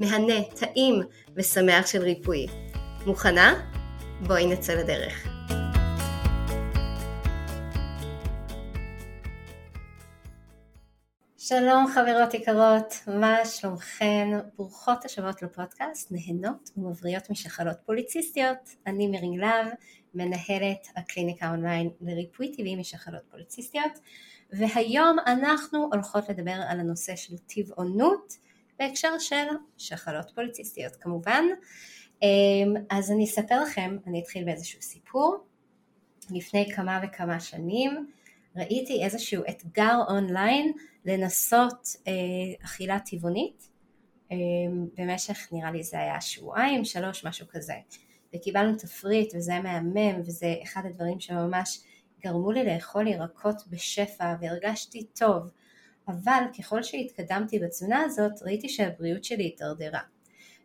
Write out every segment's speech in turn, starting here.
מהנה, טעים ושמח של ריפוי. מוכנה? בואי נצא לדרך. שלום חברות יקרות, מה שלומכן? ברוכות השבות לפודקאסט, נהנות ומבריות משחלות פוליציסטיות. אני מירי להב, מנהלת הקליניקה אונליין לריפוי טבעי משחלות פוליציסטיות, והיום אנחנו הולכות לדבר על הנושא של טבעונות בהקשר של שחלות פוליציסטיות כמובן. אמ, אז אני אספר לכם, אני אתחיל באיזשהו סיפור. לפני כמה וכמה שנים ראיתי איזשהו אתגר אונליין לנסות אה, אכילה טבעונית אה, במשך נראה לי זה היה שבועיים, שלוש, משהו כזה. וקיבלנו תפריט וזה היה מהמם וזה אחד הדברים שממש גרמו לי לאכול ירקות בשפע והרגשתי טוב. אבל ככל שהתקדמתי בתזונה הזאת ראיתי שהבריאות שלי הידרדרה.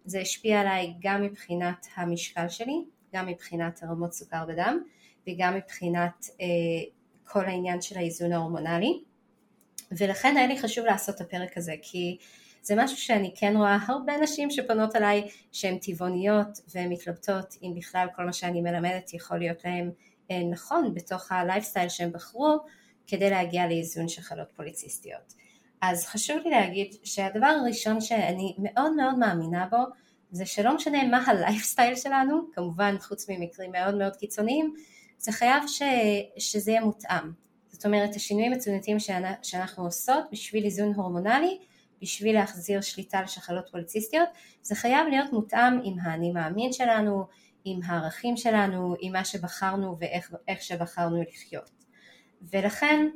זה השפיע עליי גם מבחינת המשקל שלי, גם מבחינת הרמות סוכר בדם וגם מבחינת אה, כל העניין של האיזון ההורמונלי ולכן היה לי חשוב לעשות את הפרק הזה כי זה משהו שאני כן רואה הרבה נשים שפונות אליי שהן טבעוניות והן מתלבטות אם בכלל כל מה שאני מלמדת יכול להיות להן אה, נכון בתוך הלייפסטייל שהם בחרו כדי להגיע לאיזון שחלות פוליציסטיות. אז חשוב לי להגיד שהדבר הראשון שאני מאוד מאוד מאמינה בו זה שלא משנה מה הלייפסטייל שלנו, כמובן חוץ ממקרים מאוד מאוד קיצוניים, זה חייב ש, שזה יהיה מותאם. זאת אומרת השינויים התזונתיים שאנחנו עושות בשביל איזון הורמונלי, בשביל להחזיר שליטה על שחלות פוליציסטיות, זה חייב להיות מותאם עם האני מאמין שלנו, עם הערכים שלנו, עם מה שבחרנו ואיך שבחרנו לחיות. ולכן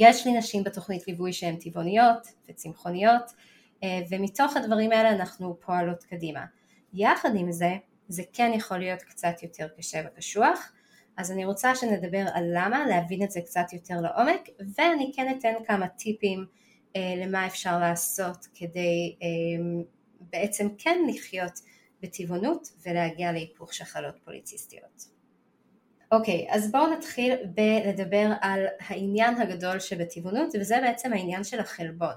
יש לי נשים בתוכנית ליווי שהן טבעוניות וצמחוניות אה, ומתוך הדברים האלה אנחנו פועלות קדימה. יחד עם זה, זה כן יכול להיות קצת יותר קשה וקשוח, אז אני רוצה שנדבר על למה, להבין את זה קצת יותר לעומק, ואני כן אתן כמה טיפים אה, למה אפשר לעשות כדי אה, בעצם כן לחיות בטבעונות ולהגיע להיפוך שחלות פוליציסטיות. אוקיי, אז בואו נתחיל בלדבר על העניין הגדול שבטבעונות וזה בעצם העניין של החלבון.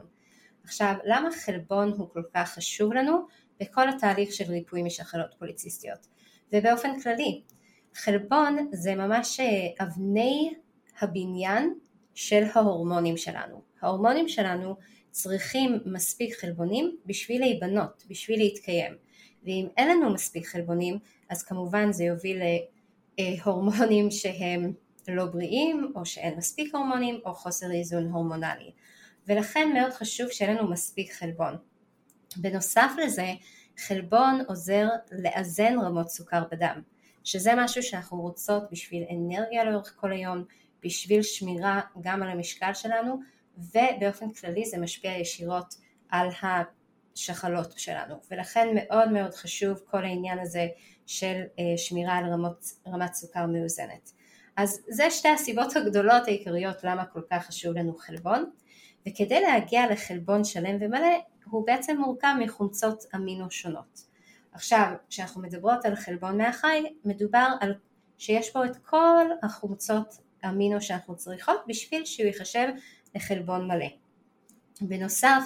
עכשיו, למה חלבון הוא כל כך חשוב לנו בכל התהליך של ריפוי משחלות פוליציסטיות? ובאופן כללי, חלבון זה ממש אה, אבני הבניין של ההורמונים שלנו. ההורמונים שלנו צריכים מספיק חלבונים בשביל להיבנות, בשביל להתקיים. ואם אין לנו מספיק חלבונים, אז כמובן זה יוביל להורמונים שהם לא בריאים, או שאין מספיק הורמונים, או חוסר איזון הורמונלי. ולכן מאוד חשוב שיהיה לנו מספיק חלבון. בנוסף לזה, חלבון עוזר לאזן רמות סוכר בדם. שזה משהו שאנחנו רוצות בשביל אנרגיה לאורך כל היום, בשביל שמירה גם על המשקל שלנו, ובאופן כללי זה משפיע ישירות על השחלות שלנו, ולכן מאוד מאוד חשוב כל העניין הזה של אה, שמירה על רמות, רמת סוכר מאוזנת. אז זה שתי הסיבות הגדולות העיקריות למה כל כך חשוב לנו חלבון, וכדי להגיע לחלבון שלם ומלא הוא בעצם מורכב מחומצות אמינו שונות. עכשיו, כשאנחנו מדברות על חלבון מהחי, מדובר על שיש פה את כל החומצות אמינו שאנחנו צריכות בשביל שהוא ייחשב לחלבון מלא. בנוסף,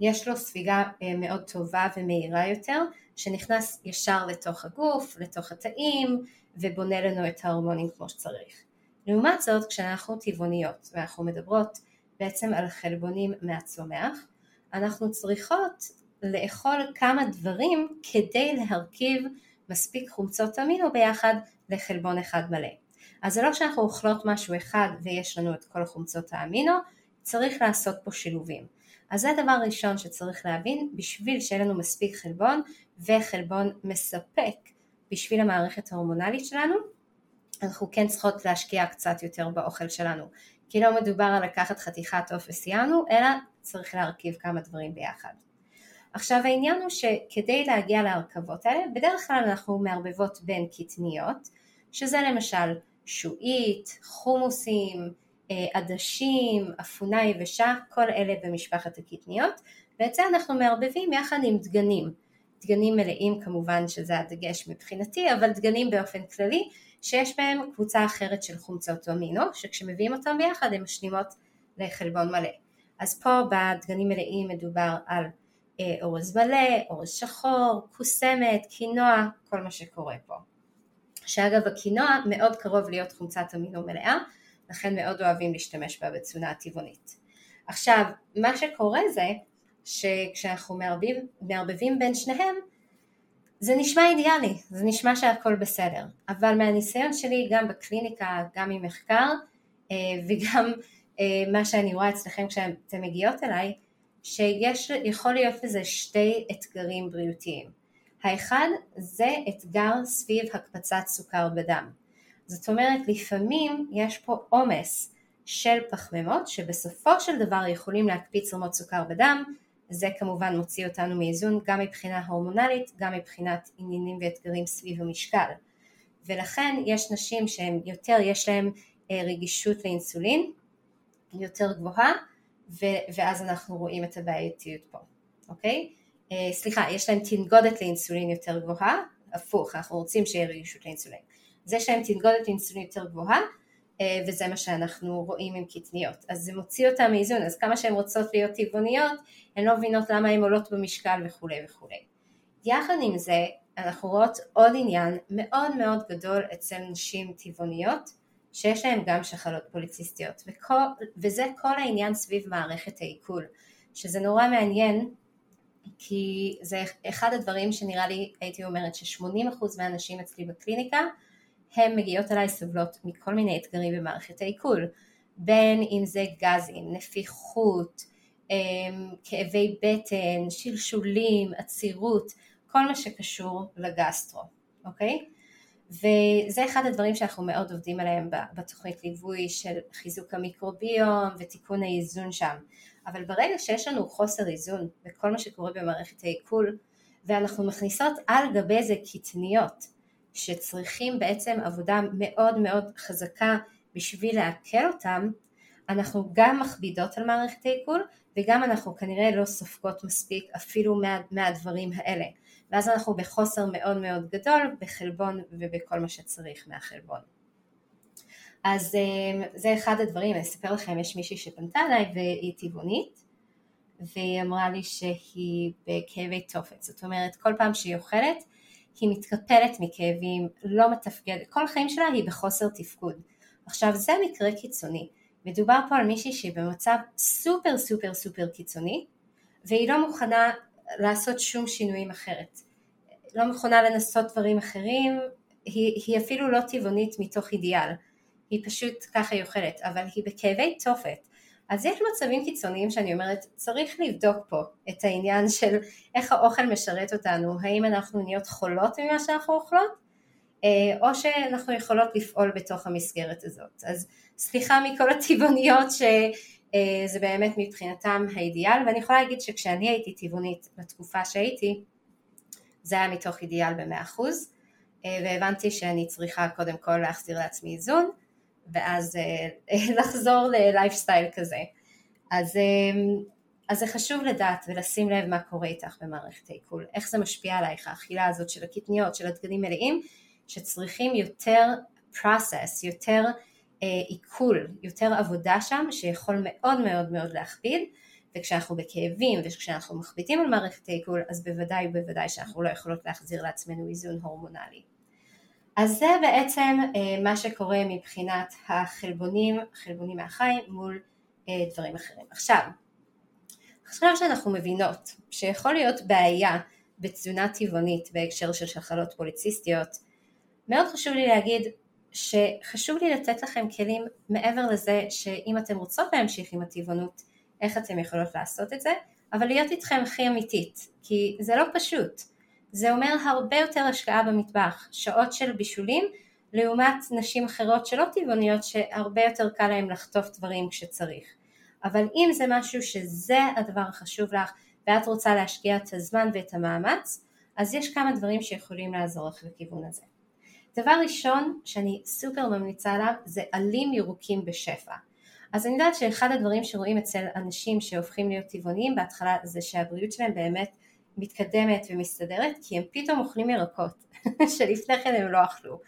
יש לו ספיגה אה, מאוד טובה ומהירה יותר, שנכנס ישר לתוך הגוף, לתוך התאים, ובונה לנו את ההורמונים כמו שצריך. לעומת זאת, כשאנחנו טבעוניות ואנחנו מדברות בעצם על חלבונים מהצומח, אנחנו צריכות לאכול כמה דברים כדי להרכיב מספיק חומצות אמינו ביחד לחלבון אחד מלא. אז זה לא שאנחנו אוכלות משהו אחד ויש לנו את כל חומצות האמינו, צריך לעשות פה שילובים. אז זה הדבר הראשון שצריך להבין בשביל שיהיה לנו מספיק חלבון וחלבון מספק בשביל המערכת ההורמונלית שלנו, אנחנו כן צריכות להשקיע קצת יותר באוכל שלנו. כי לא מדובר על לקחת חתיכת עוף וסיימנו, אלא צריך להרכיב כמה דברים ביחד. עכשיו העניין הוא שכדי להגיע להרכבות האלה, בדרך כלל אנחנו מערבבות בין קטניות, שזה למשל שועית, חומוסים, עדשים, אפונה יבשה, כל אלה במשפחת הקטניות, ואת זה אנחנו מערבבים יחד עם דגנים. דגנים מלאים כמובן שזה הדגש מבחינתי, אבל דגנים באופן כללי שיש בהם קבוצה אחרת של חומצות אמינו, שכשמביאים אותם ביחד הן משלימות לחלבון מלא. אז פה בדגנים מלאים מדובר על אה, אורז מלא, אורז שחור, קוסמת, קינוע, כל מה שקורה פה. שאגב הקינוע מאוד קרוב להיות חומצת אמינו מלאה, לכן מאוד אוהבים להשתמש בה בתזונה הטבעונית. עכשיו, מה שקורה זה שכשאנחנו מערבים, מערבבים בין שניהם, זה נשמע אידיאלי, זה נשמע שהכל בסדר, אבל מהניסיון שלי גם בקליניקה, גם ממחקר אה, וגם אה, מה שאני רואה אצלכם כשאתן מגיעות אליי, שיש, יכול להיות לזה שתי אתגרים בריאותיים. האחד זה אתגר סביב הקפצת סוכר בדם. זאת אומרת לפעמים יש פה עומס של פחמימות שבסופו של דבר יכולים להקפיץ רמות סוכר בדם זה כמובן מוציא אותנו מאיזון גם מבחינה הורמונלית, גם מבחינת עניינים ואתגרים סביב המשקל. ולכן יש נשים שהן יותר, יש להן אה, רגישות לאינסולין יותר גבוהה, ו- ואז אנחנו רואים את הבעייתיות פה, אוקיי? אה, סליחה, יש להן תנגודת לאינסולין יותר גבוהה, הפוך, אנחנו רוצים שיהיה רגישות לאינסולין. זה שהן תנגודת לאינסולין יותר גבוהה, אה, וזה מה שאנחנו רואים עם קטניות. אז זה מוציא אותן מאיזון, אז כמה שהן רוצות להיות טבעוניות, הן לא מבינות למה הן עולות במשקל וכולי וכולי. יחד עם זה, אנחנו רואות עוד עניין מאוד מאוד גדול אצל נשים טבעוניות, שיש להן גם שחלות פוליציסטיות, וכל, וזה כל העניין סביב מערכת העיכול, שזה נורא מעניין, כי זה אחד הדברים שנראה לי, הייתי אומרת ש-80% מהנשים אצלי בקליניקה, הן מגיעות אליי סובלות מכל מיני אתגרים במערכת העיכול, בין אם זה גזים, נפיחות, אמ, כאבי בטן, שלשולים, עצירות, כל מה שקשור לגסטרו, אוקיי? וזה אחד הדברים שאנחנו מאוד עובדים עליהם בתוכנית ליווי של חיזוק המיקרוביום ותיקון האיזון שם. אבל ברגע שיש לנו חוסר איזון בכל מה שקורה במערכת העיכול ואנחנו מכניסות על גבי זה קטניות שצריכים בעצם עבודה מאוד מאוד חזקה בשביל לעכל אותם, אנחנו גם מכבידות על מערכת העיכול וגם אנחנו כנראה לא סופגות מספיק אפילו מה, מהדברים האלה. ואז אנחנו בחוסר מאוד מאוד גדול בחלבון ובכל מה שצריך מהחלבון. אז אמ, זה אחד הדברים, אני אספר לכם, יש מישהי שפנתה אליי והיא טבעונית והיא אמרה לי שהיא בכאבי תופת, זאת אומרת כל פעם שהיא אוכלת היא מתקפלת מכאבים, לא מתפקדת, כל החיים שלה היא בחוסר תפקוד. עכשיו זה מקרה קיצוני, מדובר פה על מישהי שהיא במצב סופר סופר סופר קיצוני והיא לא מוכנה לעשות שום שינויים אחרת. לא מוכנה לנסות דברים אחרים, היא, היא אפילו לא טבעונית מתוך אידיאל, היא פשוט ככה היא אוכלת, אבל היא בכאבי תופת. אז יש מצבים קיצוניים שאני אומרת, צריך לבדוק פה את העניין של איך האוכל משרת אותנו, האם אנחנו נהיות חולות ממה שאנחנו אוכלות, אה, או שאנחנו יכולות לפעול בתוך המסגרת הזאת. אז סליחה מכל הטבעוניות שזה באמת מבחינתם האידיאל, ואני יכולה להגיד שכשאני הייתי טבעונית בתקופה שהייתי, זה היה מתוך אידיאל במאה אחוז, אה, והבנתי שאני צריכה קודם כל להחזיר לעצמי איזון, ואז אה, לחזור ללייפסטייל כזה. אז, אז זה חשוב לדעת ולשים לב מה קורה איתך במערכת העיכול, איך זה משפיע עלייך, האכילה הזאת של הקטניות, של הדגנים מלאים, שצריכים יותר process, יותר אה, עיכול, יותר עבודה שם שיכול מאוד מאוד מאוד להכביד וכשאנחנו בכאבים וכשאנחנו מכבידים על מערכת העיכול אז בוודאי ובוודאי שאנחנו לא יכולות להחזיר לעצמנו איזון הורמונלי. אז זה בעצם אה, מה שקורה מבחינת החלבונים, חלבונים מהחיים מול אה, דברים אחרים. עכשיו, עכשיו שאנחנו מבינות שיכול להיות בעיה בתזונה טבעונית בהקשר של שחלות פוליציסטיות, מאוד חשוב לי להגיד שחשוב לי לתת לכם כלים מעבר לזה שאם אתם רוצות להמשיך עם הטבעונות, איך אתם יכולות לעשות את זה, אבל להיות איתכם הכי אמיתית, כי זה לא פשוט. זה אומר הרבה יותר השקעה במטבח, שעות של בישולים, לעומת נשים אחרות שלא טבעוניות שהרבה יותר קל להן לחטוף דברים כשצריך. אבל אם זה משהו שזה הדבר החשוב לך ואת רוצה להשקיע את הזמן ואת המאמץ, אז יש כמה דברים שיכולים לעזור לך בכיוון הזה. דבר ראשון שאני סופר ממליצה עליו זה עלים ירוקים בשפע. אז אני יודעת שאחד הדברים שרואים אצל אנשים שהופכים להיות טבעוניים בהתחלה זה שהבריאות שלהם באמת מתקדמת ומסתדרת כי הם פתאום אוכלים ירקות שלפני כן הם לא אכלו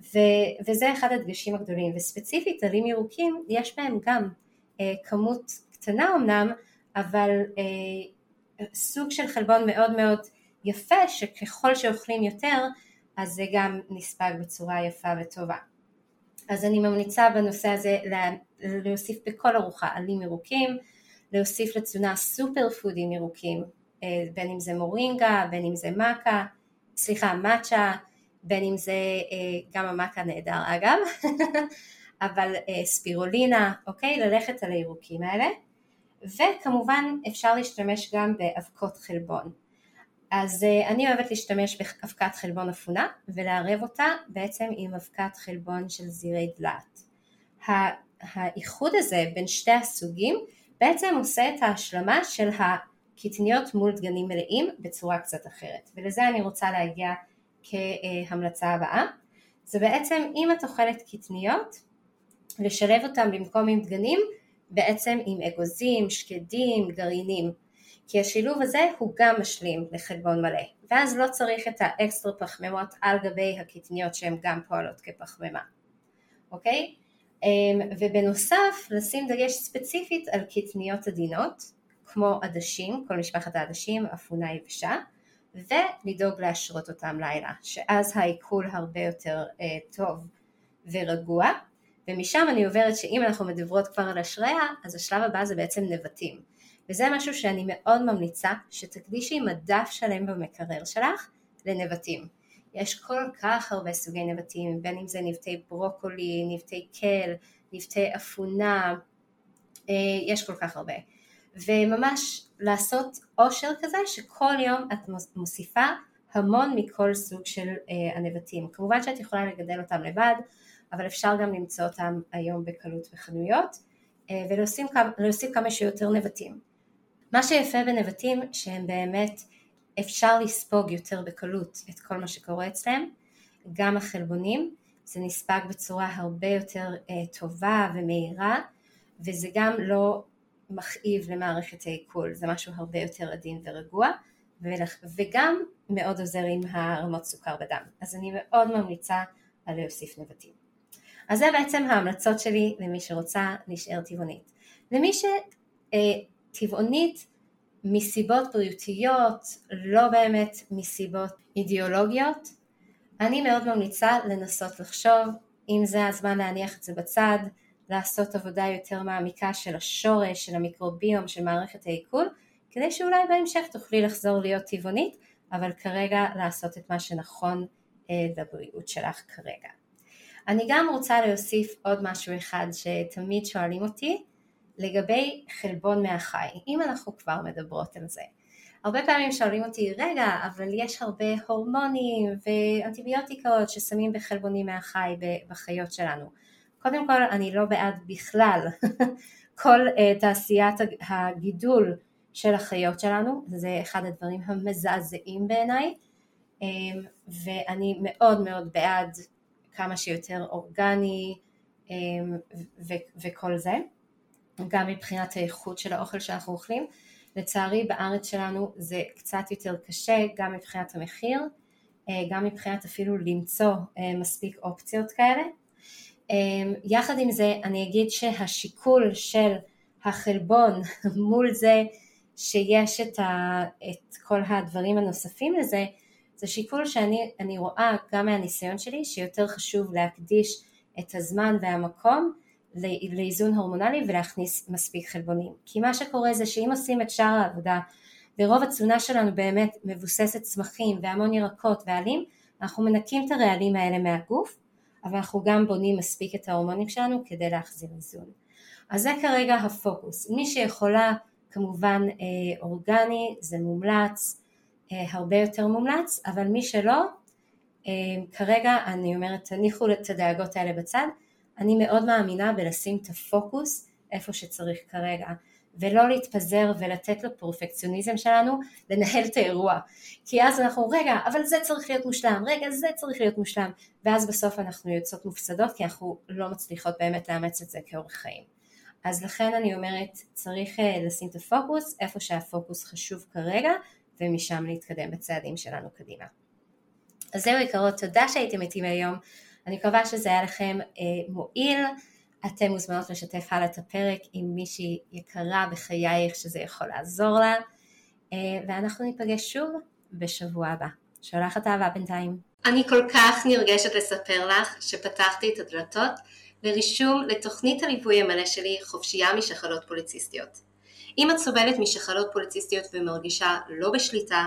ו- וזה אחד הדגשים הגדולים וספציפית עלים ירוקים יש בהם גם אה, כמות קטנה אמנם אבל אה, סוג של חלבון מאוד מאוד יפה שככל שאוכלים יותר אז זה גם נספג בצורה יפה וטובה. אז אני ממליצה בנושא הזה להוסיף בכל ארוחה עלים ירוקים, להוסיף לתזונה סופר פודים ירוקים, בין אם זה מורינגה, בין אם זה מכה, סליחה, מאצ'ה, בין אם זה, אה, גם המכה נהדר אגב, אבל אה, ספירולינה, אוקיי? ללכת על הירוקים האלה. וכמובן אפשר להשתמש גם באבקות חלבון. אז אני אוהבת להשתמש באבקת חלבון אפונה ולערב אותה בעצם עם אבקת חלבון של זירי דלעת. האיחוד הזה בין שתי הסוגים בעצם עושה את ההשלמה של הקטניות מול דגנים מלאים בצורה קצת אחרת. ולזה אני רוצה להגיע כהמלצה הבאה. זה בעצם אם את אוכלת קטניות לשלב אותם במקום עם דגנים בעצם עם אגוזים, שקדים, גרעינים. כי השילוב הזה הוא גם משלים לחלבון מלא. ואז לא צריך את האקסטרה פחמימות על גבי הקטניות שהן גם פועלות כפחמימה. אוקיי? אמ, ובנוסף לשים דגש ספציפית על קטניות עדינות כמו עדשים, כל משפחת העדשים, אפונה יבשה ולדאוג להשרות אותם לילה שאז העיכול הרבה יותר אה, טוב ורגוע ומשם אני עוברת שאם אנחנו מדברות כבר על השריה אז השלב הבא זה בעצם נבטים וזה משהו שאני מאוד ממליצה שתקדישי מדף שלם במקרר שלך לנבטים. יש כל כך הרבה סוגי נבטים, בין אם זה נבטי ברוקולי, נבטי קל, נבטי אפונה, אה, יש כל כך הרבה. וממש לעשות עושר כזה שכל יום את מוסיפה המון מכל סוג של אה, הנבטים. כמובן שאת יכולה לגדל אותם לבד, אבל אפשר גם למצוא אותם היום בקלות בחנויות אה, ולהוסיף כמה שיותר נבטים. מה שיפה בנבטים שהם באמת אפשר לספוג יותר בקלות את כל מה שקורה אצלם, גם החלבונים, זה נספג בצורה הרבה יותר uh, טובה ומהירה וזה גם לא מכאיב למערכת העיכול, זה משהו הרבה יותר עדין ורגוע וגם מאוד עוזר עם הרמות סוכר בדם, אז אני מאוד ממליצה על להוסיף נבטים. אז זה בעצם ההמלצות שלי למי שרוצה להישאר טבעונית. למי שטבעונית מסיבות בריאותיות, לא באמת מסיבות אידיאולוגיות, אני מאוד ממליצה לנסות לחשוב אם זה הזמן להניח את זה בצד, לעשות עבודה יותר מעמיקה של השורש, של המיקרוביום, של מערכת העיכול, כדי שאולי בהמשך תוכלי לחזור להיות טבעונית, אבל כרגע לעשות את מה שנכון אה, לבריאות שלך כרגע. אני גם רוצה להוסיף עוד משהו אחד שתמיד שואלים אותי, לגבי חלבון מהחי, אם אנחנו כבר מדברות על זה. הרבה פעמים שואלים אותי, רגע, אבל יש הרבה הורמונים ואנטיביוטיקות ששמים בחלבונים מהחי בחיות שלנו. קודם כל, אני לא בעד בכלל כל uh, תעשיית הגידול של החיות שלנו, זה אחד הדברים המזעזעים בעיניי, um, ואני מאוד מאוד בעד כמה שיותר אורגני um, וכל זה. גם מבחינת האיכות של האוכל שאנחנו אוכלים. לצערי בארץ שלנו זה קצת יותר קשה, גם מבחינת המחיר, אה, גם מבחינת אפילו למצוא אה, מספיק אופציות כאלה. אה, יחד עם זה אני אגיד שהשיקול של החלבון מול זה שיש את, ה, את כל הדברים הנוספים לזה, זה שיקול שאני רואה גם מהניסיון שלי שיותר חשוב להקדיש את הזמן והמקום לאיזון הורמונלי ולהכניס מספיק חלבונים. כי מה שקורה זה שאם עושים את שאר העבודה ורוב התזונה שלנו באמת מבוססת צמחים והמון ירקות ועלים, אנחנו מנקים את הרעלים האלה מהגוף, אבל אנחנו גם בונים מספיק את ההורמונים שלנו כדי להחזיר איזון. אז זה כרגע הפוקוס. מי שיכולה כמובן אה, אורגני זה מומלץ, אה, הרבה יותר מומלץ, אבל מי שלא, אה, כרגע אני אומרת תניחו את הדאגות האלה בצד, אני מאוד מאמינה בלשים את הפוקוס איפה שצריך כרגע. ולא להתפזר ולתת לפרפקציוניזם שלנו לנהל את האירוע. כי אז אנחנו, רגע, אבל זה צריך להיות מושלם, רגע, זה צריך להיות מושלם, ואז בסוף אנחנו יוצאות מופסדות כי אנחנו לא מצליחות באמת לאמץ את זה כאורח חיים. אז לכן אני אומרת, צריך אה, לשים את הפוקוס איפה שהפוקוס חשוב כרגע, ומשם להתקדם בצעדים שלנו קדימה. אז זהו יקרות, תודה שהייתם איתי היום, אני מקווה שזה היה לכם אה, מועיל. אתן מוזמנות לשתף הלאה את הפרק עם מישהי יקרה בחייך שזה יכול לעזור לה, אה, ואנחנו ניפגש שוב בשבוע הבא. שולחת אהבה בינתיים. אני כל כך נרגשת לספר לך שפתחתי את הדלתות לרישום לתוכנית הליווי המלא שלי חופשייה משחלות פוליציסטיות. אם את סובלת משחלות פוליציסטיות ומרגישה לא בשליטה,